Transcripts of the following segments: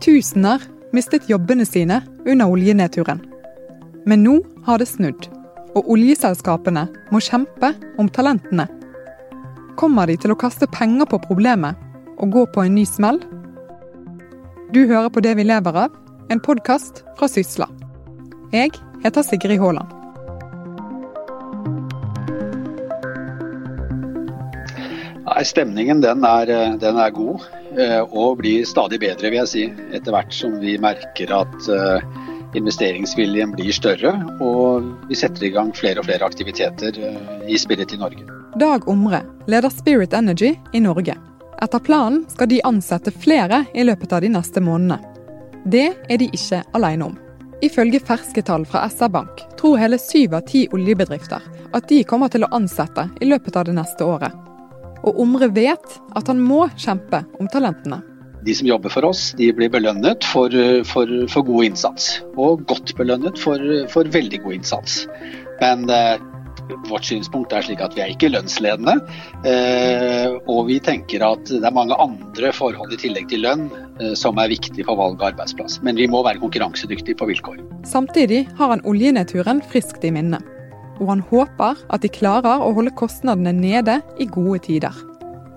Titusener mistet jobbene sine under oljenedturen. Men nå har det snudd, og oljeselskapene må kjempe om talentene. Kommer de til å kaste penger på problemet og gå på en ny smell? Du hører på Det vi lever av, en podkast fra Sysla. Jeg heter Sigrid Haaland. Nei, Stemningen den er, den er, god, eh, og blir stadig bedre, vil jeg si. Etter hvert som vi merker at eh, investeringsviljen blir større, og vi setter i gang flere og flere aktiviteter eh, i Spirit i Norge. Dag Omre leder Spirit Energy i Norge. Etter planen skal de ansette flere i løpet av de neste månedene. Det er de ikke alene om. Ifølge ferske tall fra SR-Bank tror hele syv av ti oljebedrifter at de kommer til å ansette i løpet av det neste året. Og Omre vet at han må kjempe om talentene. De som jobber for oss, de blir belønnet for, for, for god innsats. Og godt belønnet for, for veldig god innsats. Men eh, vårt synspunkt er slik at vi er ikke lønnsledende. Eh, og vi tenker at det er mange andre forhold i tillegg til lønn eh, som er viktig for valg av arbeidsplass. Men vi må være konkurransedyktige på vilkår. Samtidig har han oljenedturen friskt i minne og han håper at de klarer å holde kostnadene nede i gode tider.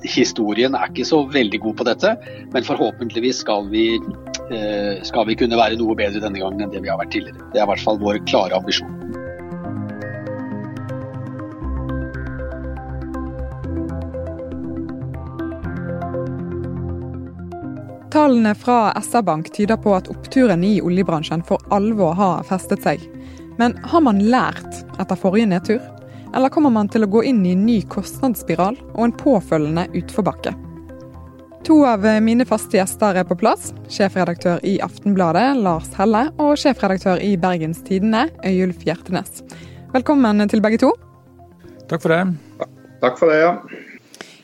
Historien er ikke så veldig god på dette, men forhåpentligvis skal vi, eh, skal vi kunne være noe bedre denne gangen enn det vi har vært tidligere. Det er i hvert fall vår klare ambisjon. Tallene fra SR-Bank tyder på at oppturen i oljebransjen for alvor har festet seg. Men har man lært etter forrige nedtur? Eller kommer man til å gå inn i en ny kostnadsspiral og en påfølgende utforbakke? To av mine faste gjester er på plass. Sjefredaktør i Aftenbladet, Lars Helle, og sjefredaktør i Bergens Tidende, Øyulf Hjertenes. Velkommen til begge to. Takk for det. Takk for det, ja.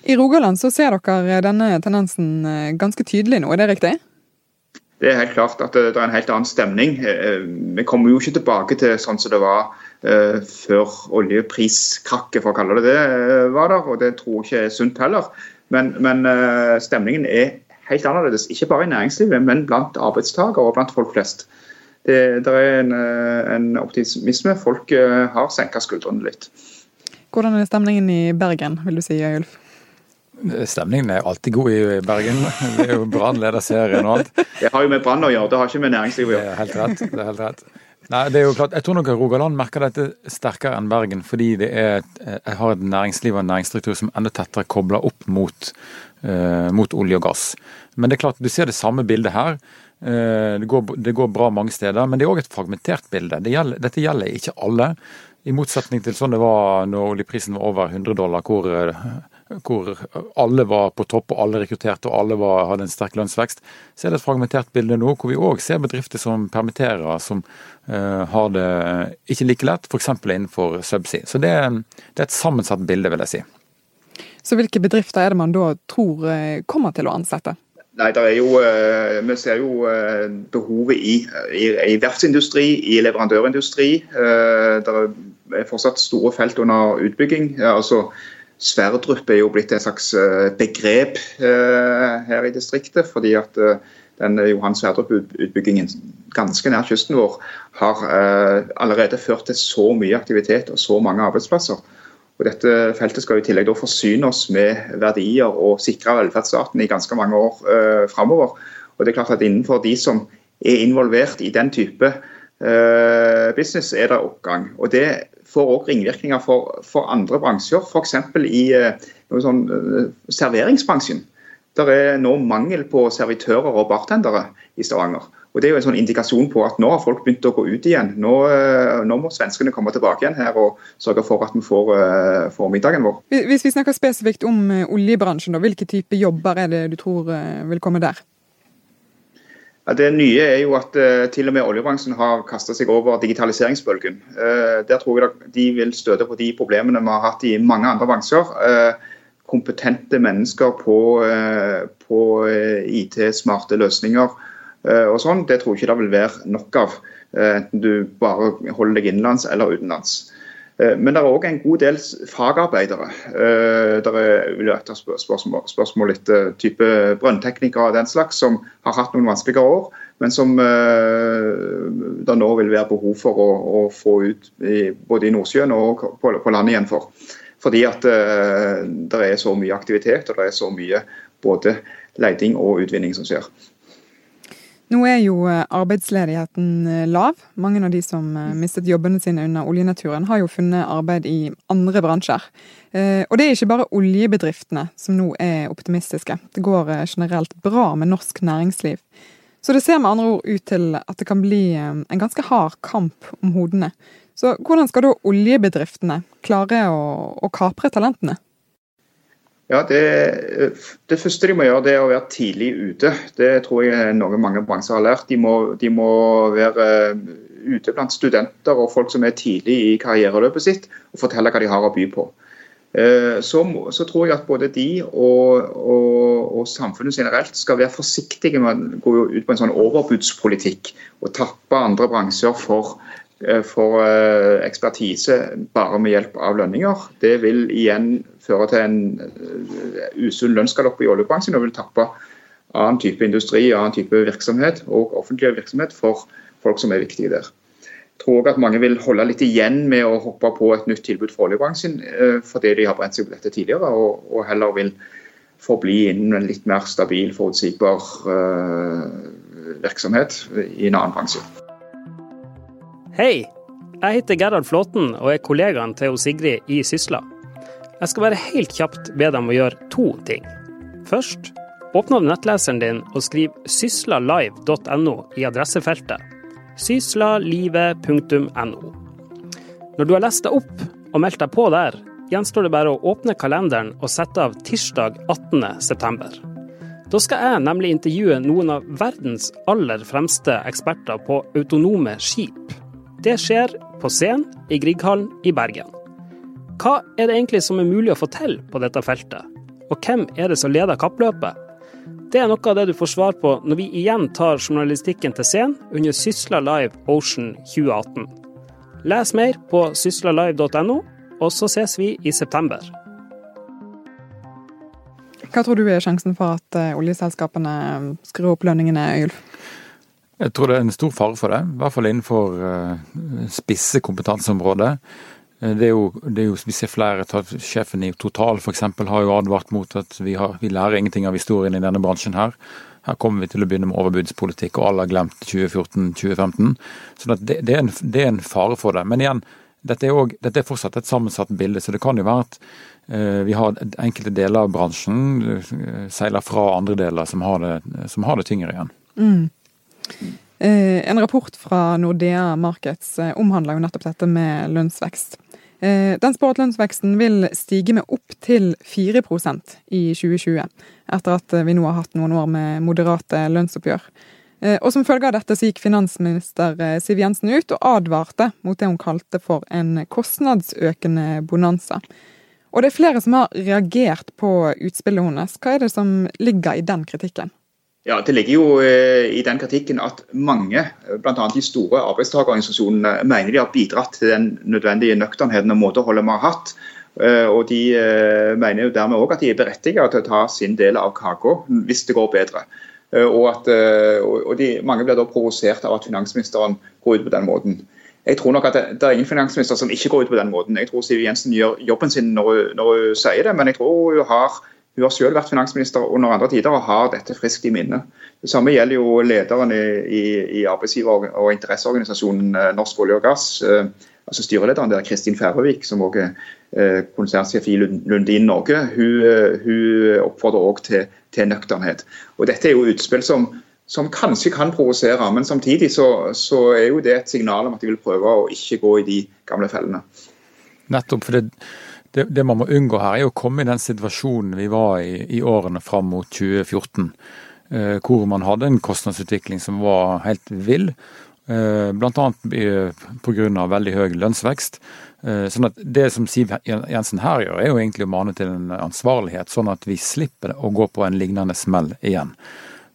I Rogaland så ser dere denne tendensen eh, ganske tydelig nå, er det riktig? Det er helt klart at det, er en helt annen stemning. Eh, vi kommer jo ikke tilbake til sånn som det var før oljepriskrakket, for å kalle det det, var der. Og det tror jeg ikke er sunt heller. Men, men stemningen er helt annerledes. Ikke bare i næringslivet, men blant arbeidstakere og blant folk flest. Det, det er en, en, optimisme. Folk har senka skuldrene litt. Hvordan er stemningen i Bergen, vil du si, Ulf? Stemningen er alltid god i Bergen. Det er jo Brann leder serien og alt. Det har jo med Brann å gjøre, det har ikke med næringsliv å gjøre. Det er helt rett. det er helt rett. Nei, det er jo klart, Jeg tror nok Rogaland merker dette sterkere enn Bergen, fordi det er, jeg har et næringsliv og en næringsstruktur som enda tettere kobler opp mot, uh, mot, olje og gass. Men det er klart, du ser det samme bildet her. Uh, det, går, det, går, bra mange steder, men det er òg et fragmentert bilde. Det gjelder, dette gjelder ikke alle. I motsetning til sånn det var når oljeprisen var over 100 dollar, hvor hvor alle var på topp og alle rekrutterte og alle var, hadde en sterk lønnsvekst, så er det et fragmentert bilde nå hvor vi òg ser bedrifter som permitterer, som uh, har det ikke like lett, f.eks. innenfor subsea. Så det, det, er et sammensatt bilde, vil jeg si. Så hvilke bedrifter er det man da tror eh, kommer til å ansette? Nei, jo, eh, Vi ser jo behovet i, i, i verftsindustri, i leverandørindustri. Det er fortsatt store felt under utbygging. altså Sverdrup er jo blitt et slags eh, begrep eh, her i distriktet. fordi at eh, den Johan Sverdrup-utbyggingen ganske nær kysten vår har allerede ført til så mye aktivitet og så mange arbeidsplasser. Og Dette feltet skal i tillegg da forsyne oss med verdier og sikre velferdsstaten i ganske mange år framover. Og det er klart at Innenfor de som er involvert i den type business, er det oppgang. Og Det får òg ringvirkninger for, for, andre bransjer, f.eks. i noe sånn, eh, serveringsbransjen. Det er nå mangel på servitører og bartendere i Stavanger. Og Det er jo en sånn indikasjon på at nå har folk begynt å gå ut igjen. Nå, eh, nå må svenskene komme tilbake igjen her og sørge for at vi får, får, middagen vår. Hvis vi snakker spesifikt om oljebransjen, hvilke type jobber er det du tror vil komme der? Det nye er jo at uh, til og med oljebransjen har kasta seg over digitaliseringsbølgen. Uh, der tror jeg de vil støte på de problemene vi har hatt i mange andre bransjer. Uh, kompetente mennesker på, på IT, smarte løsninger og sånn. Det tror jeg ikke det vil være nok av, enten du bare holder deg innenlands eller utenlands. Eh, men det er òg en god del fagarbeidere. Eh, det er etter spørsmål, spørsmål etter type brønnteknikere og den slags, som har hatt noen vanskeligere år, men som det nå vil være behov for å, å få ut i, både i Nordsjøen og på, på landet igjen for. Fordi at det er så mye aktivitet og det er så mye både leiding og utvinning som skjer. Nå er jo eh, arbeidsledigheten eh, lav. Mange av de som eh, mistet jobbene sine under oljenaturen, har jo funnet arbeid i andre bransjer. Og det er ikke bare oljebedriftene som nå er optimistiske. Det går generelt bra med norsk næringsliv. Så det ser med andre ord ut til at det kan bli en ganske hard kamp om hodene. Så hvordan skal da oljebedriftene klare å, å kapre talentene? Ja, det, det, første de må gjøre, det er å være tidlig ute. Det tror jeg noe mange bransjer har lært. De må, de må være eh, ute blant studenter og folk som er tidlig i karriereløpet sitt, og fortelle hva de har å by på. Eh, så, så tror jeg at både de og, og, og, samfunnet generelt skal være forsiktige med å gå ut på en sånn overbudspolitikk og tappe andre bransjer for Eh, for eh, ekspertise bare med hjelp av lønninger. Det vil igjen føre til en eh, usunn lønnsgalopp i oljebransjen og vil tappe annen type industri, annen type virksomhet og offentlig virksomhet for folk som er viktige der. Jeg tror at mange vil holde litt igjen med å hoppe på et nytt tilbud for oljebransjen, fordi de har brent seg på dette tidligere, og heller vil forbli innen en litt mer stabil, forutsigbar virksomhet i en annen bransje. Hei! Jeg heter Gerhard Flåten og er kollegaen til Sigrid i Sysla. Jeg skal bare helt kjapt be dem å gjøre to ting. Først, åpner du nettleseren din og skriv syslalive.no i adressefeltet. syslalive.no. Når du har lest deg opp og meldt deg på der, gjenstår det bare å åpne kalenderen og sette av tirsdag 18.9. Da skal jeg nemlig intervjue noen av verdens aller fremste eksperter på autonome skip. Det skjer på scenen i Grieghallen i Bergen. Hva er det egentlig som er mulig å til på dette feltet, og hvem er det som leder kappløpet? Det er noe av det du får svar på når vi igjen tar journalistikken til scenen under Sysla Live Ocean 2018. Les mer på syslalive.no, og så ses vi i september. Hva tror du er sjansen for at eh, oljeselskapene skrur opp lønningene, Ylf? Jeg tror det er en stor fare for det, i hvert fall innenfor uh, spisse kompetanseområder. Eh, det er, jo, det er jo, Vi ser flere, Sjefen i Total f.eks. har jo advart mot at vi, har, vi, lærer ingenting av historien i denne bransjen. Her Her kommer vi til å begynne med overbudspolitikk, og alle har glemt 2014-2015. Så det, det, er en, det, er en, fare for det. Men igjen, dette er, også, dette er fortsatt et sammensatt bilde. Så det kan jo være at eh, vi har enkelte deler av bransjen uh, seiler fra andre deler som har det, som har tyngre igjen. Mm. Eh, en rapport fra Nordea Markets eh, omhandler jo nettopp dette med lønnsvekst. Eh, den spår at lønnsveksten vil stige med opptil 4% i 2020, etter at vi nå har hatt noen år med moderate lønnsoppgjør. Og Som følge av dette så gikk finansminister Siv Jensen ut og advarte mot det hun kalte for en kostnadsøkende bonanza. Og det er flere som har reagert på utspillet hennes. Hva er det som ligger i den kritikken? Ja, Det ligger jo eh, i den kritikken at mange, bl.a. de store arbeidstakerorganisasjonene, mener de har bidratt til den nødvendige nøkternheten og måteholdet vi har hatt. Eh, og De eh, mener jo dermed òg at de er berettiget til å ta sin del av kaka hvis det går bedre. Og, at, og de, Mange blir da provosert av at finansministeren går ut på den måten. Jeg tror nok at det, det, er ingen finansminister som ikke går ut på den måten. Jeg tror Siv Jensen gjør jobben sin når når hun sier det, men jeg tror hun har hun har selv vært finansminister under andre tider og har dette friskt i minne. Det samme gjelder jo lederen i, i, i arbeidsgiver- og interesseorganisasjonen eh, Norsk olje og gass. Eh, altså Styrelederen der, Kristin Færøvik, som også er eh, konsernsjef i Lundin Norge, hun, hun oppfordrer også til, til, nøkternhet. Og Dette er jo utspill som, som kanskje kan provosere, men samtidig så, så, er jo det et signal om at de vil prøve å ikke gå i de gamle fellene. Nettopp, for det det, det, man må unngå her, er å komme i den situasjonen vi var i i årene fram mot 2014. Eh, hvor man hadde en kostnadsutvikling som var helt vill. Eh, Bl.a. pga. veldig høy lønnsvekst. Eh, sånn at Det som Siv Jensen her gjør, er jo egentlig å mane til en ansvarlighet, sånn at vi slipper å gå på en lignende smell igjen.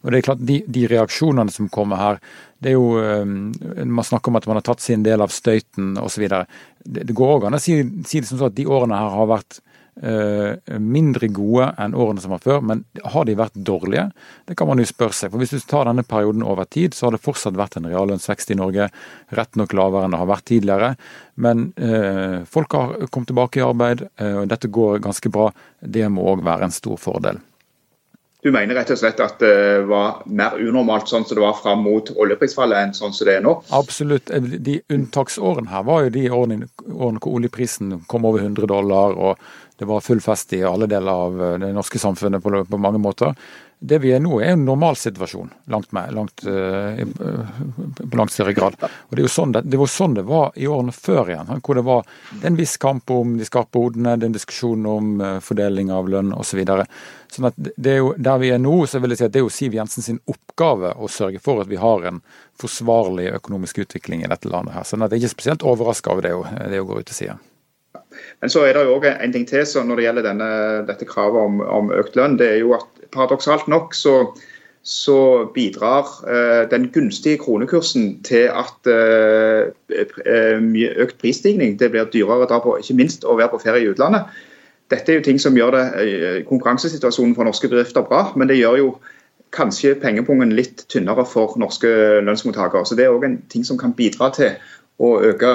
Og det er klart, De, de reaksjonene som kommer her, det er jo eh, Man snakker om at man har tatt sin del av støyten osv. Det, det går òg an å si, si det som så at de årene her har vært Eh, mindre gode enn årene som var før, men har de vært dårlige? Det kan man jo spørre seg. For Hvis du tar denne perioden over tid, så har det fortsatt vært en reallønnsvekst i Norge. Rett nok lavere enn det har vært tidligere. Men eh, folk har kommet tilbake i arbeid, eh, og dette går ganske bra. Det må òg være en stor fordel. Du mener rett og slett at det var mer unormalt sånn som det var fram mot oljeprisfallet enn sånn som det er nå? Absolutt. De unntaksårene her var jo de årene, årene hvor oljeprisen kom over 100 dollar. og det var full fest i alle deler av eh, det norske samfunnet på, på mange måter. Det vi er nå, er en normalsituasjon, langt med, langt, uh, på langt større grad. Og Det er jo sånn det, det var sånn det var i årene før igjen, hvor det var en viss kamp om de skarpe hodene, det er en diskusjon om fordeling av lønn osv. Så sånn det er jo, Der vi er nå, så vil jeg si at det er jo Siv Jensen sin oppgave å sørge for at vi har en forsvarlig økonomisk utvikling i dette landet. her. Sånn at jeg er ikke spesielt overraska over det, det å gå ut og si. Men så er det jo også en ting til når det gjelder denne, dette kravet om, om, økt lønn. det er jo at Paradoksalt nok så, så bidrar eh, den gunstige kronekursen til at mye eh, økt prisstigning. Det blir dyrere å dra på, ikke minst å være på ferie i utlandet. Dette er jo ting som gjør det, eh, konkurransesituasjonen for norske bedrifter bra, men det gjør jo kanskje pengepungen litt tynnere for norske lønnsmottakere. Så Det er òg en ting som kan bidra til å øke,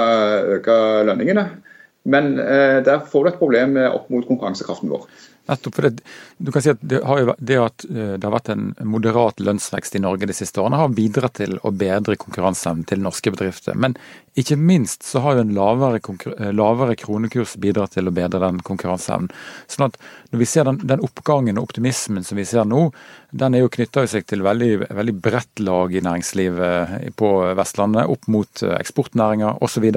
øke lønningene. Men eh, der får du et problem opp mot konkurransekraften vår. Nettopp, det, du kan si at det, har, det, at eh, det har vært en moderat lønnsvekst i Norge de siste årene, har bidratt til å bedre konkurranseevnen til norske bedrifter. Men ikke minst så har jo en lavere, eh, lavere kronekurs bidratt til å bedre den konkurranseevnen. Sånn at når vi ser den, den, oppgangen og optimismen som vi ser nå, den er jo knytta seg til veldig, veldig bredt lag i næringslivet på Vestlandet, opp mot eksportnæringer osv.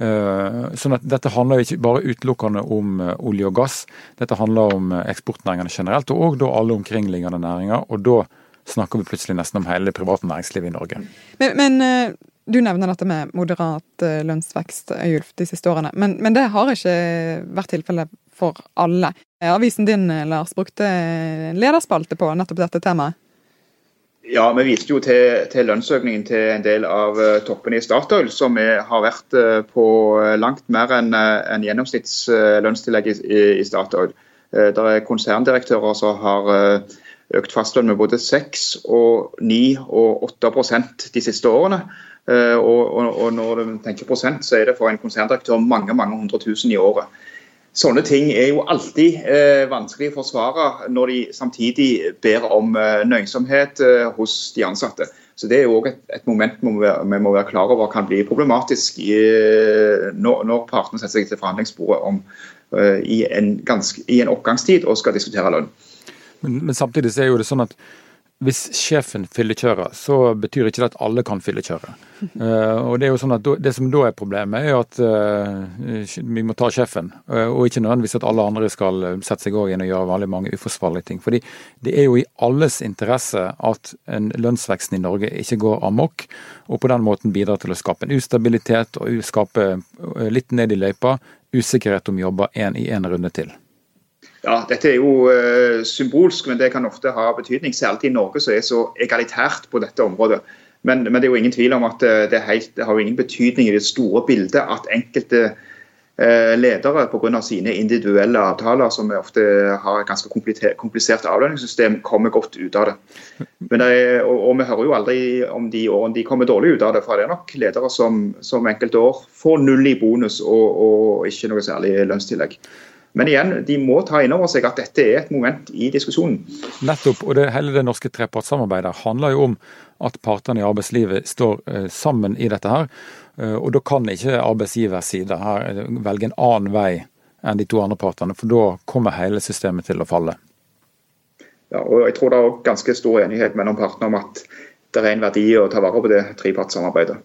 Eh, sånn at Dette handler ikke bare utelukkende om eh, olje og gass. Dette handler om eh, eksportnæringene generelt, og da alle omkringliggende næringer. og da snakker vi plutselig nesten om hele det private næringslivet i Norge. Men, men du nevner dette med moderat lønnsvekst Øyulf, de siste årene. Men, men, det har ikke vært tilfellet for alle. Avisen din Lars, brukte lederspalte på nettopp dette temaet. Ja, Vi viste jo til, til, lønnsøkningen til en del av uh, toppene i Statoil, som har vært uh, på uh, langt mer enn en gjennomsnittslønnstillegg i, i, Statoil. det er konserndirektører som har økt fastlønn med både 6, og 9 og 8% de siste årene. Og, og, og, når du tenker prosent, så er det for en konserndirektør mange mange hundre tusen i året. Sånne ting er jo alltid eh, vanskelig å forsvare når de samtidig ber om eh, nøysomhet eh, hos de ansatte. Så Det er jo et, et moment vi må, være, vi må, være, klar over kan bli problematisk i, eh, når, når, partene setter seg til forhandlingsbordet om, eh, i, en ganske, i, en oppgangstid og skal diskutere lønn. Men, men samtidig så er jo det sånn at hvis sjefen fyllekjører, så betyr ikke det at alle kan fyllekjøre. Uh, og Det er jo sånn at det som da er problemet, er at uh, vi må ta sjefen. Uh, og ikke nødvendigvis at alle andre skal sette seg inn og gjøre veldig mange uforsvarlige ting. Fordi det er jo i alles interesse at en lønnsveksten i Norge ikke går amok, og på den måten bidrar til å skape en ustabilitet og skape litt ned i løypa usikkerhet om jobber en, i en runde til. Ja, Dette er jo uh, symbolsk, men det kan ofte ha betydning. Særlig i Norge som er så egalitært på dette området. Men, men, det er jo ingen tvil om at uh, det, helt, det, har ingen betydning i det store bildet at enkelte uh, ledere pga. sine individuelle avtaler, som ofte har et ganske komplisert avlønningssystem, kommer godt ut av det. Det er, og, og, vi hører jo aldri om de årene de kommer dårlig ut av det. For det er nok ledere som, som enkelte år får null i bonus og, og ikke noe særlig lønnstillegg. Men igjen, de må ta inn over seg at dette er et moment i diskusjonen. Nettopp, og det, hele det norske trepartssamarbeidet handler jo om at partene i arbeidslivet står eh, sammen i dette her. Eh, og da kan ikke arbeidsgivers side her eh, velge en annen vei enn de to andre partene, for da kommer hele systemet til å falle. Ja, og jeg tror det er ganske stor enighet mellom partene om at det er en verdi å ta vare på det trepartssamarbeidet.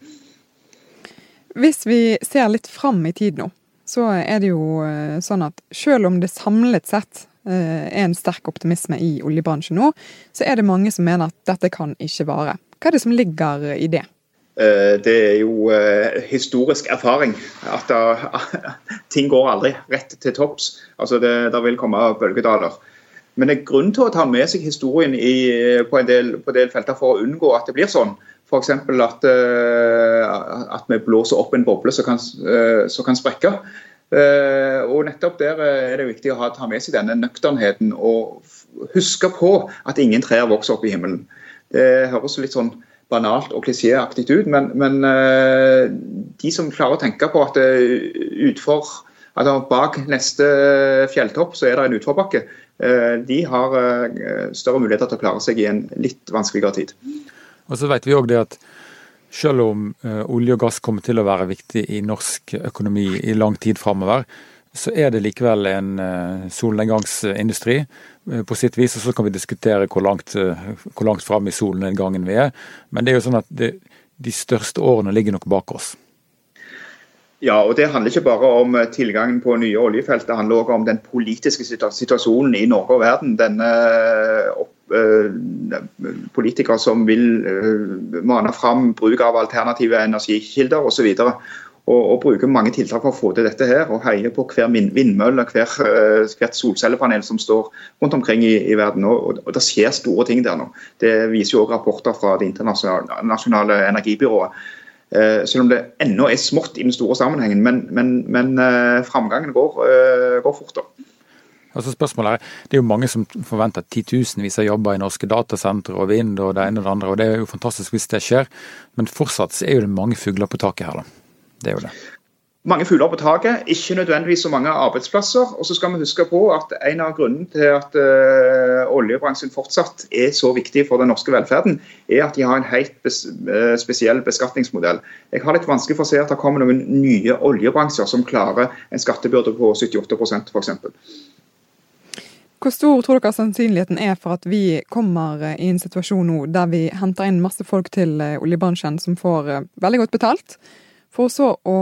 Hvis vi ser litt fram i tid nå, så er det jo eh, sånn at selv om det samlet sett eh, er en sterk optimisme i oljebransjen nå, så er det mange som mener at dette kan ikke vare. Hva er det som ligger i det? Eh, det er jo historisk erfaring at ting går aldri rett til topps. Altså det, det vil komme bølgedaler. Men det er grunn til å ta med seg historien i, på, en del, del felter for å unngå at det blir sånn. F.eks. At, at vi blåser opp en boble som kan, som kan sprekke. Og nettopp Der er det viktig å ta med seg denne nøkternheten og huske på at ingen trær vokser opp i himmelen. Det høres litt sånn banalt og klisjéaktig ut, men, men, de som klarer å tenke på at utfor altså Bak neste fjelltopp så er det en utforbakke. Eh, de har eh, større muligheter til å klare seg i en litt vanskeligere tid. Og så vet vi også det at selv om eh, olje og gass kommer til å være viktig i norsk økonomi i lang tid framover, så er det likevel en solnedgangsindustri på sitt vis. Og så kan vi diskutere hvor langt, hvor langt fram i solnedgangen vi er. Men det er jo sånn at det, de største årene ligger nok bak oss. Ja, og Det handler ikke bare om eh, tilgangen på nye oljefelt, det handler også om den politiske situasjonen i Norge og verden. Denne uh, Politikere som vil mane fram bruk av alternative energikilder osv. Og, og bruker mange tiltak for å få til dette her, og heier på hver vindmølle hver, hvert solcellepanel som står rundt omkring i, i verden. Og, og, Det skjer store ting der nå. Det viser jo også rapporter fra Det internasjonale energibyrået. Eh, selv om det ennå er smått i den store sammenhengen. Men, men, men eh, framgangen går, eh, går fort. da. Altså spørsmålet er, Det er jo mange som forventer titusenvis av jobber i norske datasentre og vind og det ene og det andre. og Det er jo fantastisk hvis det skjer, men fortsatt er jo det mange fugler på taket her. da. Det er jo det mange fugler på taket, ikke nødvendigvis så mange arbeidsplasser. Og så skal vi huske på at en av grunnene til at uh, oljebransjen fortsatt er så viktig for den norske velferden, er at de har en helt bes uh, spesiell beskatningsmodell. Jeg har litt vanskelig for å se at det kommer noen nye oljebransjer som klarer en skattebyrde på 78% f.eks. Hvor stor tror dere sannsynligheten er for at vi kommer eh, i en situasjon nå der vi henter inn masse folk til oljebransjen som får veldig godt betalt? For så å,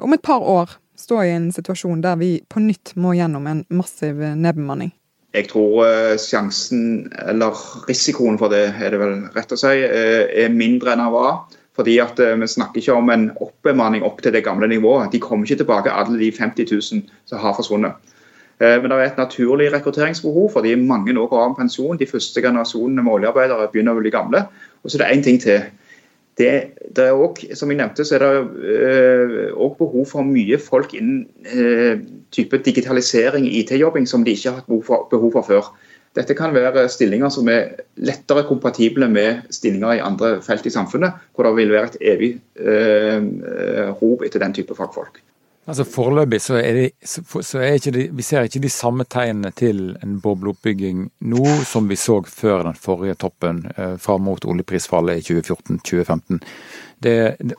om et par år, stå i en situasjon der vi på nytt må gjennom en massiv nedbemanning? Jeg tror uh, sjansen, eller risikoen for det, er det vel rett å si, uh, er mindre enn den var. Fordi at Vi snakker ikke om en oppbemanning opp til det gamle nivået. De kommer ikke tilbake, alle de 50 000 som har forsvunnet. Men det er et naturlig rekrutteringsbehov, fordi mange nå går av pensjon. De første generasjonene med oljearbeidere begynner å bli gamle. Og så er det én ting til det, det er også, som jeg nevnte, så er det òg behov for mye folk innen øh, type digitalisering, IT-jobbing, som de ikke har hatt behov for, behov for, før. Dette kan være stillinger som er lettere kompatible med stillinger i andre felt i samfunnet, hvor det vil være et evig eh, rop etter den type fagfolk. Altså Foreløpig så er, det, så er det, vi ser ikke de samme tegnene til en bobleoppbygging nå som vi så før den forrige toppen eh, fram mot oljeprisfallet i 2014-2015.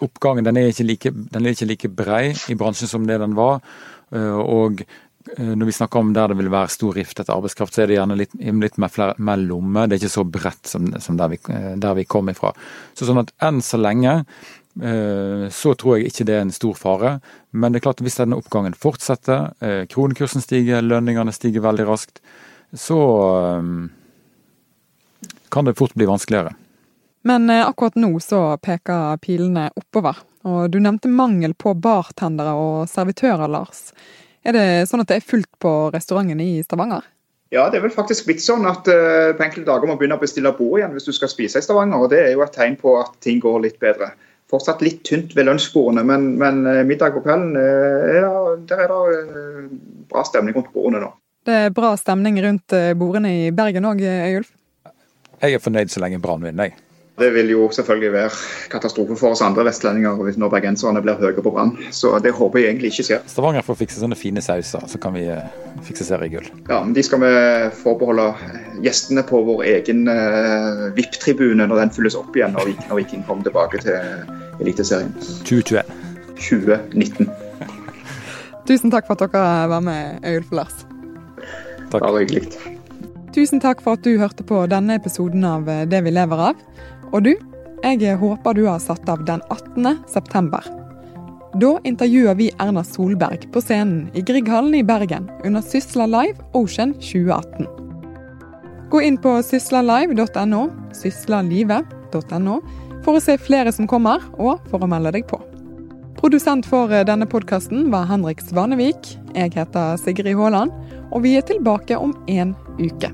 Oppgangen den er, like, den er ikke like brei i bransjen som det den var. Eh, og eh, når vi snakker om der det vil være stor rift etter arbeidskraft, så er det gjerne litt, litt mer, mer lomme. Det er ikke så bredt som, som der, vi, eh, der, vi, kom ifra. Så sånn at enn så lenge så tror jeg ikke det er en stor fare. Men det er klart at hvis denne oppgangen fortsetter, eh, kronekursen stiger, lønningene stiger veldig raskt, så eh, kan det fort bli vanskeligere. Men akkurat nå så peker pilene oppover. Og du nevnte mangel på bartendere og servitører, Lars. Er det sånn at det er fullt på restaurantene i Stavanger? Ja, det er vel faktisk blitt sånn at uh, på enkelte dager må begynne å bestille bord igjen hvis du skal spise i Stavanger. og Det er jo et tegn på at ting går litt bedre fortsatt litt tynt ved lunsjbordene, men, men eh, middag på kvelden eh, ja, der er det eh, bra stemning rundt bordene nå. Det er bra stemning rundt bordene i Bergen òg, Øyulf? Jeg er fornøyd så lenge Brann vinner, jeg. Det vil jo selvfølgelig være katastrofe for oss andre vestlendinger når bergenserne blir høye på Brann. Så det håper jeg egentlig ikke skjer. Stavanger får fikse sånne fine sauser, så kan vi fikse seriegull. Ja, men de skal vi forbeholde gjestene på vår egen uh, VIP-tribune når den fylles opp igjen når Viking, når Viking kommer tilbake til Eliteserien. 2021. 2019. Tusen takk for at dere var med, Øyulf og Lars. Takk. Bare hyggelig. Tusen takk for at du hørte på denne episoden av Det vi lever av. Og du, jeg håper du har satt av den 18. september. Da intervjuer vi Erna Solberg på scenen i Grieghallen i Bergen under Sysla Live Ocean 2018. Gå inn på syslalive.no, syslalive.no, for å se flere som kommer, og for å melde deg på. Produsent for denne podkasten var Henrik Svanevik. Jeg heter Sigrid Haaland, og vi er tilbake om en uke.